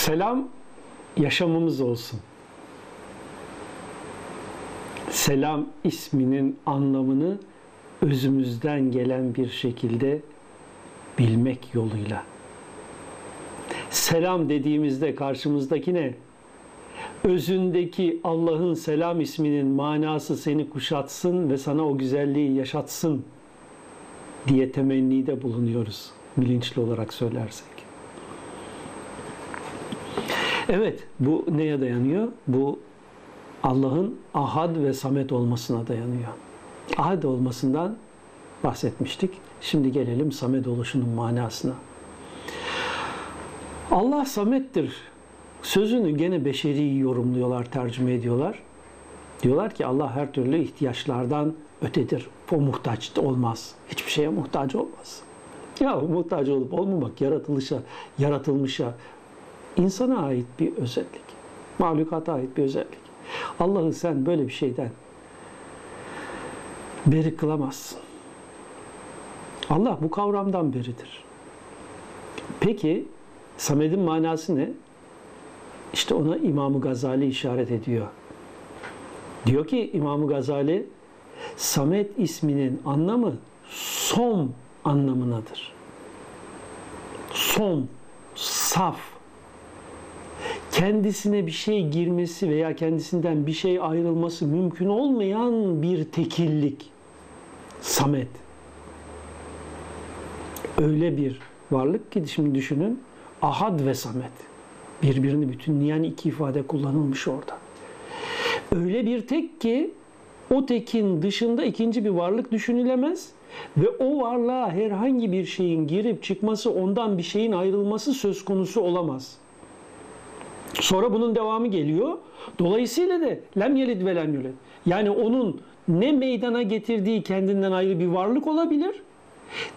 Selam yaşamımız olsun. Selam isminin anlamını özümüzden gelen bir şekilde bilmek yoluyla. Selam dediğimizde karşımızdaki ne? Özündeki Allah'ın selam isminin manası seni kuşatsın ve sana o güzelliği yaşatsın diye temennide bulunuyoruz bilinçli olarak söylersek. Evet, bu neye dayanıyor? Bu Allah'ın ahad ve samet olmasına dayanıyor. Ahad olmasından bahsetmiştik. Şimdi gelelim samet oluşunun manasına. Allah samettir. Sözünü gene beşeri yorumluyorlar, tercüme ediyorlar. Diyorlar ki Allah her türlü ihtiyaçlardan ötedir. O muhtaç olmaz. Hiçbir şeye muhtaç olmaz. Ya muhtaç olup olmamak yaratılışa, yaratılmışa, insana ait bir özellik. Mahlukata ait bir özellik. Allah'ı sen böyle bir şeyden beri kılamazsın. Allah bu kavramdan beridir. Peki Samed'in manası ne? İşte ona İmam Gazali işaret ediyor. Diyor ki İmam Gazali Samet isminin anlamı som anlamınadır. Som, saf, kendisine bir şey girmesi veya kendisinden bir şey ayrılması mümkün olmayan bir tekillik. Samet. Öyle bir varlık ki şimdi düşünün ahad ve samet. Birbirini bütünleyen iki ifade kullanılmış orada. Öyle bir tek ki o tekin dışında ikinci bir varlık düşünülemez ve o varlığa herhangi bir şeyin girip çıkması, ondan bir şeyin ayrılması söz konusu olamaz. Sonra bunun devamı geliyor. Dolayısıyla da lem yelid ve lem yulid. Yani onun ne meydana getirdiği kendinden ayrı bir varlık olabilir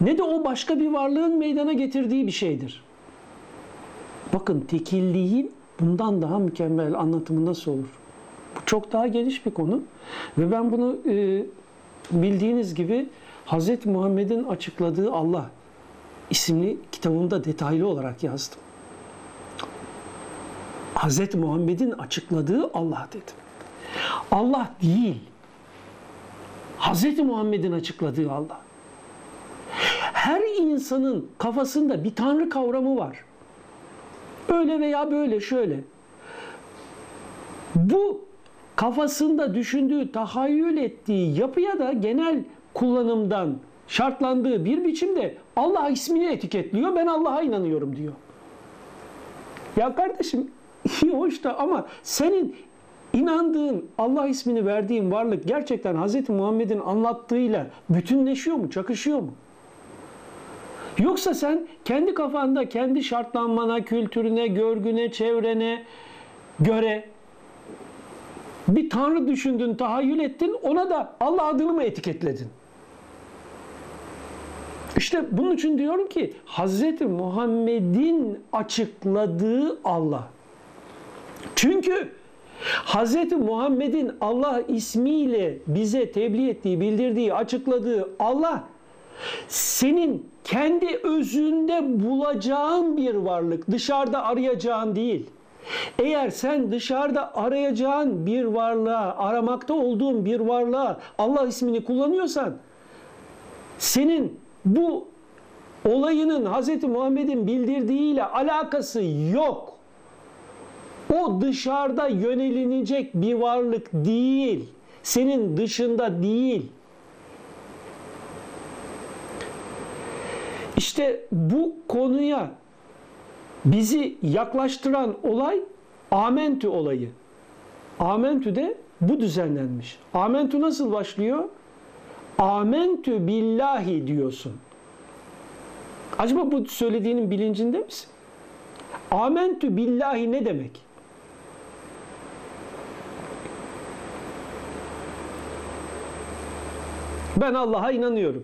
ne de o başka bir varlığın meydana getirdiği bir şeydir. Bakın tekilliğin bundan daha mükemmel anlatımı nasıl olur? Bu çok daha geniş bir konu ve ben bunu e, bildiğiniz gibi Hz. Muhammed'in açıkladığı Allah isimli kitabımda detaylı olarak yazdım. Hz. Muhammed'in açıkladığı Allah dedim. Allah değil. Hz. Muhammed'in açıkladığı Allah. Her insanın kafasında bir tanrı kavramı var. Öyle veya böyle şöyle. Bu kafasında düşündüğü, tahayyül ettiği yapıya da genel kullanımdan şartlandığı bir biçimde Allah ismini etiketliyor. Ben Allah'a inanıyorum diyor. Ya kardeşim iyi hoş da ama senin inandığın Allah ismini verdiğin varlık gerçekten Hz. Muhammed'in anlattığıyla bütünleşiyor mu, çakışıyor mu? Yoksa sen kendi kafanda, kendi şartlanmana, kültürüne, görgüne, çevrene göre bir tanrı düşündün, tahayyül ettin, ona da Allah adını mı etiketledin? İşte bunun için diyorum ki Hz. Muhammed'in açıkladığı Allah. Çünkü Hz. Muhammed'in Allah ismiyle bize tebliğ ettiği, bildirdiği, açıkladığı Allah senin kendi özünde bulacağın bir varlık, dışarıda arayacağın değil. Eğer sen dışarıda arayacağın bir varlığa, aramakta olduğun bir varlığa Allah ismini kullanıyorsan senin bu olayının Hz. Muhammed'in bildirdiğiyle alakası yok. O dışarıda yönelinecek bir varlık değil. Senin dışında değil. İşte bu konuya bizi yaklaştıran olay Amentü olayı. Amentü de bu düzenlenmiş. Amentü nasıl başlıyor? Amentü billahi diyorsun. Acaba bu söylediğinin bilincinde misin? Amentü billahi ne demek? Ben Allah'a inanıyorum.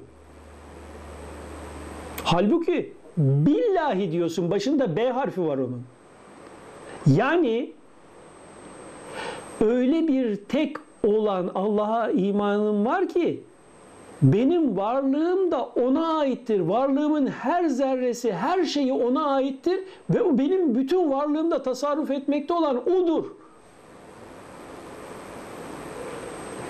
Halbuki billahi diyorsun başında B harfi var onun. Yani öyle bir tek olan Allah'a imanın var ki Benim varlığım da ona aittir. Varlığımın her zerresi, her şeyi ona aittir ve o benim bütün varlığımda tasarruf etmekte olan odur.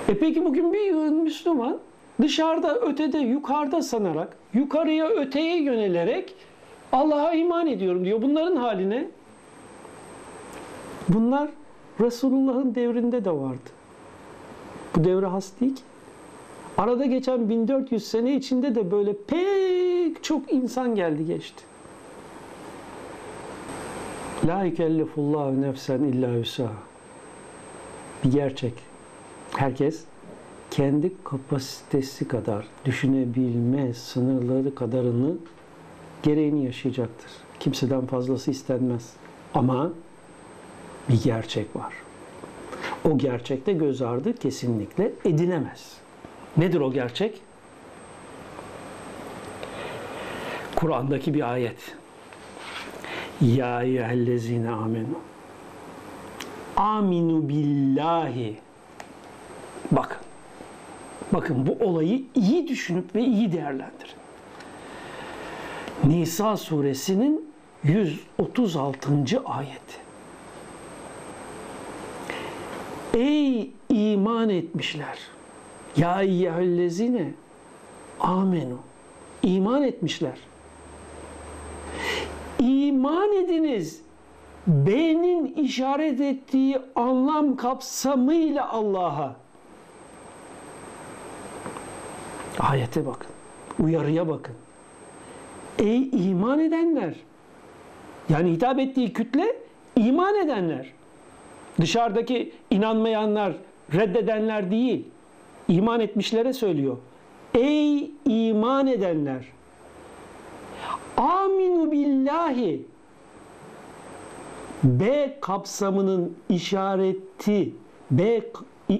E peki bugün bir Müslüman dışarıda, ötede, yukarıda sanarak, yukarıya, öteye yönelerek Allah'a iman ediyorum diyor. Bunların haline bunlar Resulullah'ın devrinde de vardı. Bu devre has değil ki. Arada geçen 1400 sene içinde de böyle pek çok insan geldi geçti. La yükellifullahu nefsen illa yusaha. Bir gerçek. Herkes kendi kapasitesi kadar düşünebilme sınırları kadarını gereğini yaşayacaktır. Kimseden fazlası istenmez. Ama bir gerçek var. O gerçekte göz ardı kesinlikle edilemez. Nedir o gerçek? Kur'an'daki bir ayet. Ya eyyühellezine amenu. Aminu billahi. Bakın. Bakın bu olayı iyi düşünüp ve iyi değerlendirin. Nisa suresinin 136. ayeti. Ey iman etmişler. Ya eyyühellezine amenu. İman etmişler. İman ediniz. B'nin işaret ettiği anlam kapsamıyla Allah'a. Ayete bakın. Uyarıya bakın. Ey iman edenler. Yani hitap ettiği kütle iman edenler. Dışarıdaki inanmayanlar, reddedenler değil. İman etmişlere söylüyor. Ey iman edenler. Aminu billahi. B kapsamının işareti, B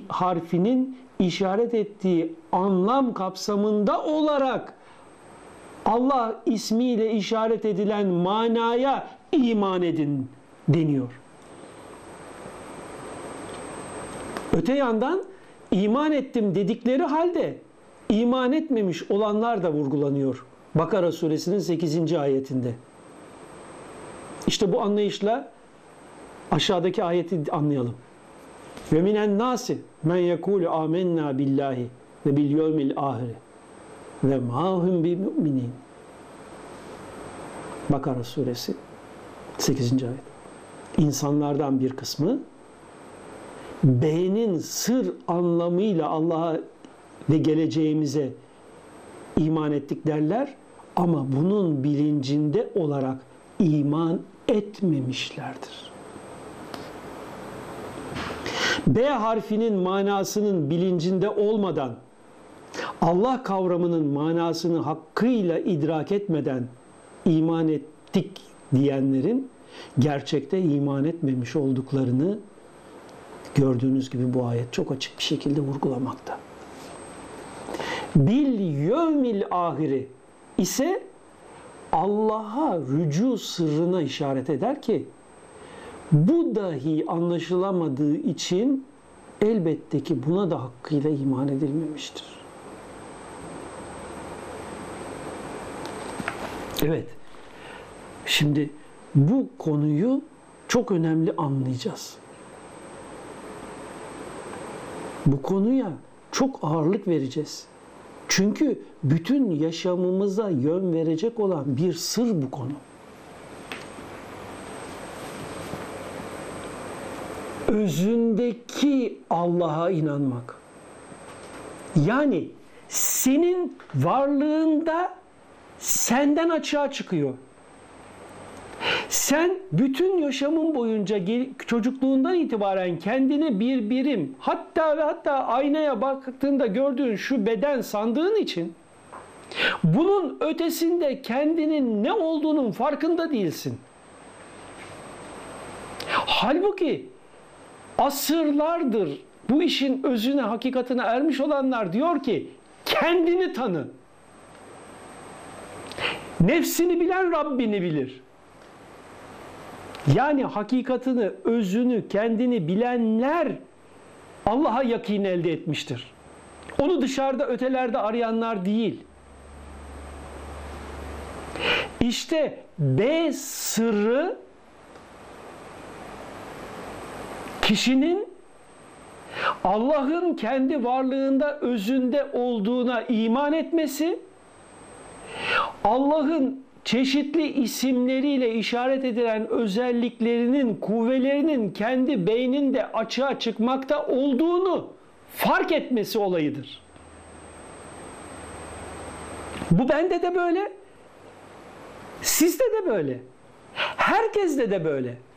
harfinin işaret ettiği anlam kapsamında olarak Allah ismiyle işaret edilen manaya iman edin deniyor. Öte yandan iman ettim dedikleri halde iman etmemiş olanlar da vurgulanıyor. Bakara suresinin 8. ayetinde. İşte bu anlayışla aşağıdaki ayeti anlayalım. Ve minen nasi men yekulu amennâ billahi ve bil yevmil ahire ve ma hum bi müminin. Bakara suresi 8. ayet. İnsanlardan bir kısmı B'nin sır anlamıyla Allah'a ve geleceğimize iman ettik derler ama bunun bilincinde olarak iman etmemişlerdir. B harfinin manasının bilincinde olmadan Allah kavramının manasını hakkıyla idrak etmeden iman ettik diyenlerin gerçekte iman etmemiş olduklarını gördüğünüz gibi bu ayet çok açık bir şekilde vurgulamakta. Bil yevmil ahiri ise Allah'a rücu sırrına işaret eder ki bu dahi anlaşılamadığı için elbette ki buna da hakkıyla iman edilmemiştir. Evet. Şimdi bu konuyu çok önemli anlayacağız. Bu konuya çok ağırlık vereceğiz. Çünkü bütün yaşamımıza yön verecek olan bir sır bu konu. Özündeki Allah'a inanmak. Yani senin varlığında senden açığa çıkıyor. Sen bütün yaşamın boyunca çocukluğundan itibaren kendini bir birim hatta ve hatta aynaya baktığında gördüğün şu beden sandığın için bunun ötesinde kendinin ne olduğunun farkında değilsin. Halbuki asırlardır bu işin özüne, hakikatine ermiş olanlar diyor ki kendini tanı. Nefsini bilen Rabbini bilir. Yani hakikatini, özünü, kendini bilenler Allah'a yakin elde etmiştir. Onu dışarıda ötelerde arayanlar değil. İşte B sırrı kişinin Allah'ın kendi varlığında özünde olduğuna iman etmesi, Allah'ın çeşitli isimleriyle işaret edilen özelliklerinin, kuvvelerinin kendi beyninde açığa çıkmakta olduğunu fark etmesi olayıdır. Bu bende de böyle, sizde de böyle, herkeste de böyle.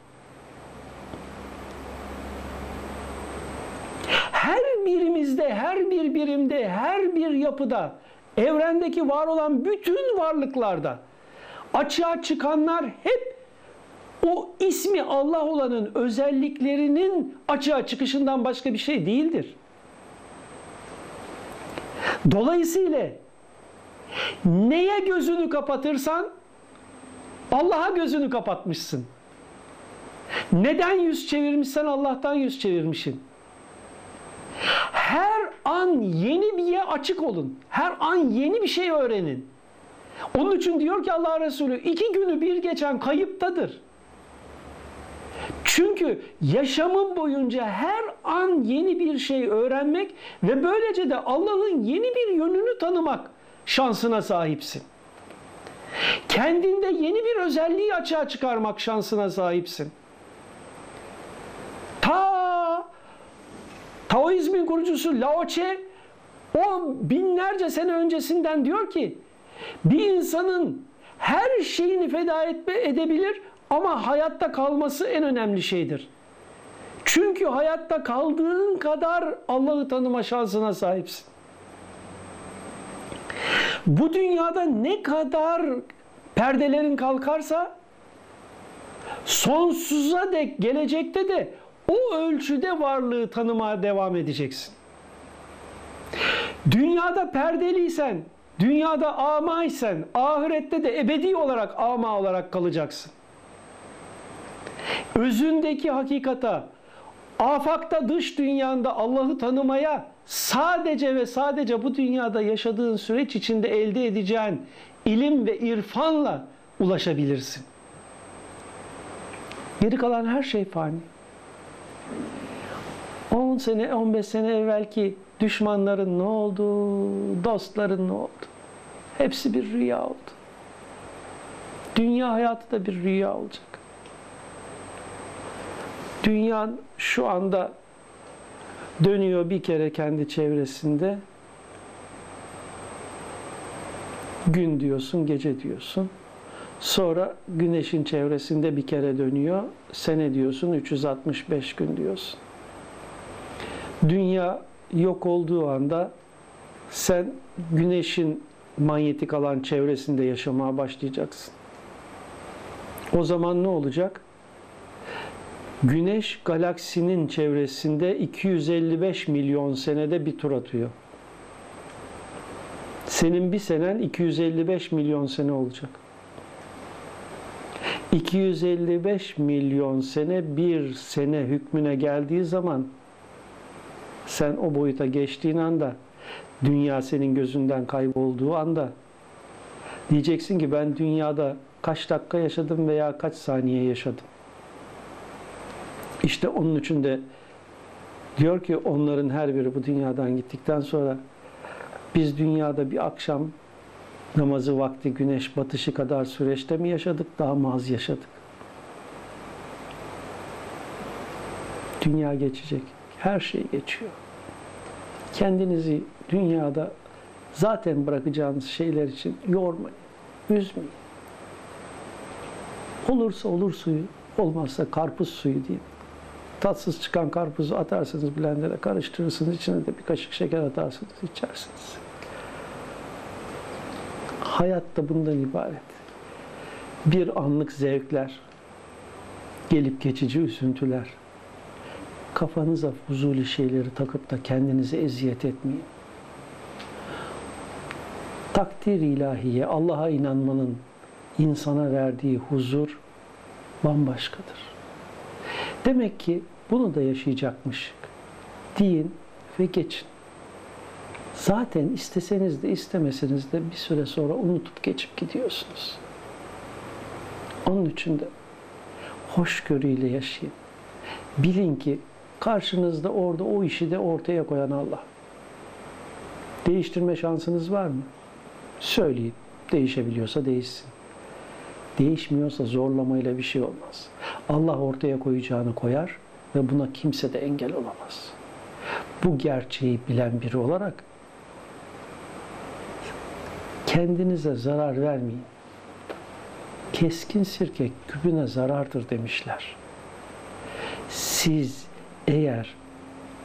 Her birimizde, her bir birimde, her bir yapıda, evrendeki var olan bütün varlıklarda açığa çıkanlar hep o ismi Allah olanın özelliklerinin açığa çıkışından başka bir şey değildir. Dolayısıyla neye gözünü kapatırsan Allah'a gözünü kapatmışsın. Neden yüz çevirmişsen Allah'tan yüz çevirmişsin. Her an yeni bir yere açık olun. Her an yeni bir şey öğrenin. Onun için diyor ki Allah Resulü iki günü bir geçen kayıptadır. Çünkü yaşamın boyunca her an yeni bir şey öğrenmek ve böylece de Allah'ın yeni bir yönünü tanımak şansına sahipsin. Kendinde yeni bir özelliği açığa çıkarmak şansına sahipsin. Taoizmin kurucusu Lao Tse o binlerce sene öncesinden diyor ki bir insanın her şeyini feda etme edebilir ama hayatta kalması en önemli şeydir. Çünkü hayatta kaldığın kadar Allah'ı tanıma şansına sahipsin. Bu dünyada ne kadar perdelerin kalkarsa sonsuza dek gelecekte de o ölçüde varlığı tanımaya devam edeceksin. Dünyada perdeliysen, dünyada amaysen, ahirette de ebedi olarak ama olarak kalacaksın. Özündeki hakikata, afakta dış dünyanda Allah'ı tanımaya sadece ve sadece bu dünyada yaşadığın süreç içinde elde edeceğin ilim ve irfanla ulaşabilirsin. Geri kalan her şey fani. 10 sene, 15 sene evvelki düşmanların ne oldu, dostların ne oldu? Hepsi bir rüya oldu. Dünya hayatı da bir rüya olacak. Dünya şu anda dönüyor bir kere kendi çevresinde. Gün diyorsun, gece diyorsun. Sonra güneşin çevresinde bir kere dönüyor. Sene diyorsun, 365 gün diyorsun. Dünya yok olduğu anda sen güneşin manyetik alan çevresinde yaşamaya başlayacaksın. O zaman ne olacak? Güneş galaksinin çevresinde 255 milyon senede bir tur atıyor. Senin bir senen 255 milyon sene olacak. 255 milyon sene bir sene hükmüne geldiği zaman sen o boyuta geçtiğin anda dünya senin gözünden kaybolduğu anda diyeceksin ki ben dünyada kaç dakika yaşadım veya kaç saniye yaşadım. İşte onun için de diyor ki onların her biri bu dünyadan gittikten sonra biz dünyada bir akşam namazı vakti güneş batışı kadar süreçte mi yaşadık daha mı az yaşadık? Dünya geçecek. Her şey geçiyor. Kendinizi dünyada zaten bırakacağınız şeyler için yormayın, üzmeyin. Olursa olur suyu, olmazsa karpuz suyu değil. Tatsız çıkan karpuzu atarsınız blender'a karıştırırsınız, içine de bir kaşık şeker atarsınız, içersiniz. Hayat da bundan ibaret. Bir anlık zevkler, gelip geçici üzüntüler, kafanıza fuzuli şeyleri takıp da kendinize eziyet etmeyin. Takdir ilahiye, Allah'a inanmanın insana verdiği huzur bambaşkadır. Demek ki bunu da yaşayacakmış. Deyin ve geçin. Zaten isteseniz de istemeseniz de bir süre sonra unutup geçip gidiyorsunuz. Onun için de hoşgörüyle yaşayın. Bilin ki karşınızda orada o işi de ortaya koyan Allah. Değiştirme şansınız var mı? Söyleyin. Değişebiliyorsa değişsin. Değişmiyorsa zorlamayla bir şey olmaz. Allah ortaya koyacağını koyar ve buna kimse de engel olamaz. Bu gerçeği bilen biri olarak kendinize zarar vermeyin. Keskin sirke küpüne zarardır demişler. Siz eğer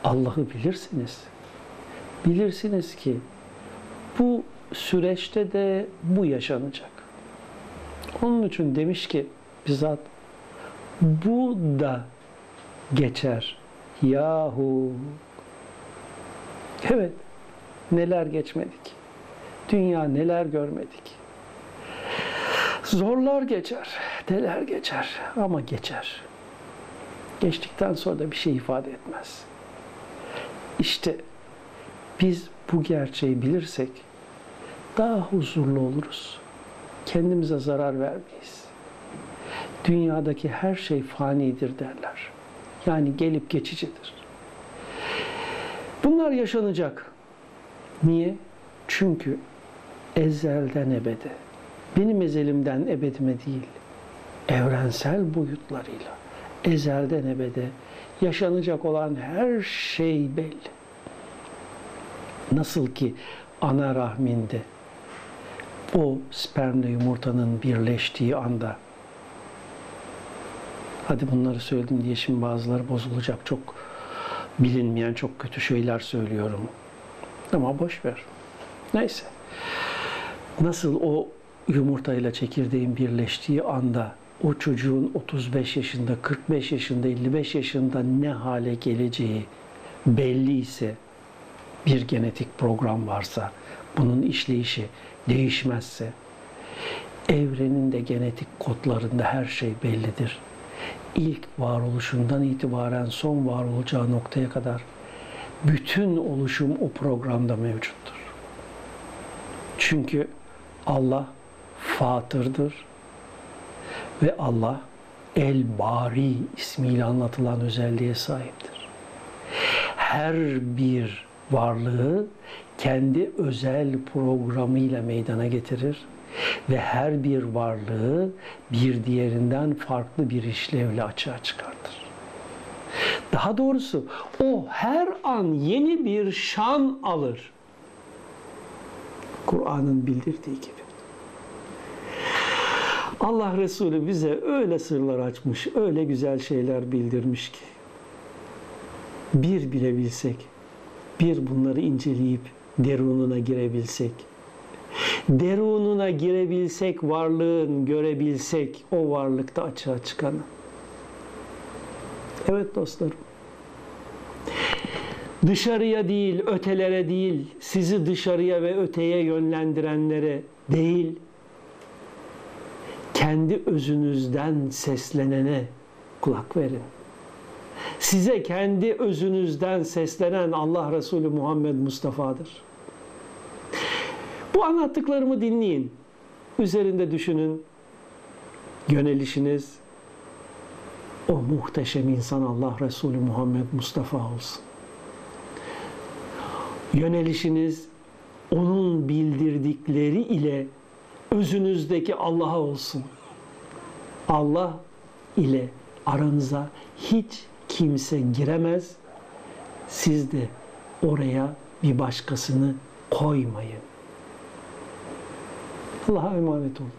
Allah'ı bilirsiniz, bilirsiniz ki bu süreçte de bu yaşanacak. Onun için demiş ki bizzat bu da geçer. Yahu. Evet. Neler geçmedik. Dünya neler görmedik. Zorlar geçer. Neler geçer. Ama geçer. Geçtikten sonra da bir şey ifade etmez. İşte biz bu gerçeği bilirsek daha huzurlu oluruz. Kendimize zarar vermeyiz. Dünyadaki her şey fanidir derler. Yani gelip geçicidir. Bunlar yaşanacak. Niye? Çünkü ezelden ebede, benim ezelimden ebedime değil, evrensel boyutlarıyla ezelden ebede yaşanacak olan her şey belli. Nasıl ki ana rahminde o spermle yumurtanın birleştiği anda hadi bunları söyledim diye şimdi bazıları bozulacak çok bilinmeyen çok kötü şeyler söylüyorum. Ama boş ver. Neyse. Nasıl o yumurtayla çekirdeğin birleştiği anda o çocuğun 35 yaşında, 45 yaşında, 55 yaşında ne hale geleceği belli ise bir genetik program varsa bunun işleyişi değişmezse evrenin de genetik kodlarında her şey bellidir. İlk varoluşundan itibaren son var olacağı noktaya kadar bütün oluşum o programda mevcuttur. Çünkü Allah Fatır'dır ve Allah El Bari ismiyle anlatılan özelliğe sahiptir. Her bir varlığı kendi özel programıyla meydana getirir ve her bir varlığı bir diğerinden farklı bir işlevle açığa çıkartır. Daha doğrusu o her an yeni bir şan alır. Kur'an'ın bildirdiği gibi. Allah Resulü bize öyle sırlar açmış, öyle güzel şeyler bildirmiş ki bir bilebilsek, bir bunları inceleyip derununa girebilsek, derununa girebilsek, varlığın görebilsek, o varlıkta açığa çıkanı. Evet dostlarım. Dışarıya değil, ötelere değil, sizi dışarıya ve öteye yönlendirenlere değil, kendi özünüzden seslenene kulak verin. Size kendi özünüzden seslenen Allah Resulü Muhammed Mustafa'dır. Bu anlattıklarımı dinleyin. Üzerinde düşünün. Yönelişiniz o muhteşem insan Allah Resulü Muhammed Mustafa olsun. Yönelişiniz onun bildirdikleri ile özünüzdeki Allah'a olsun. Allah ile aranıza hiç kimse giremez. Siz de oraya bir başkasını koymayın. Allah'a emanet olun.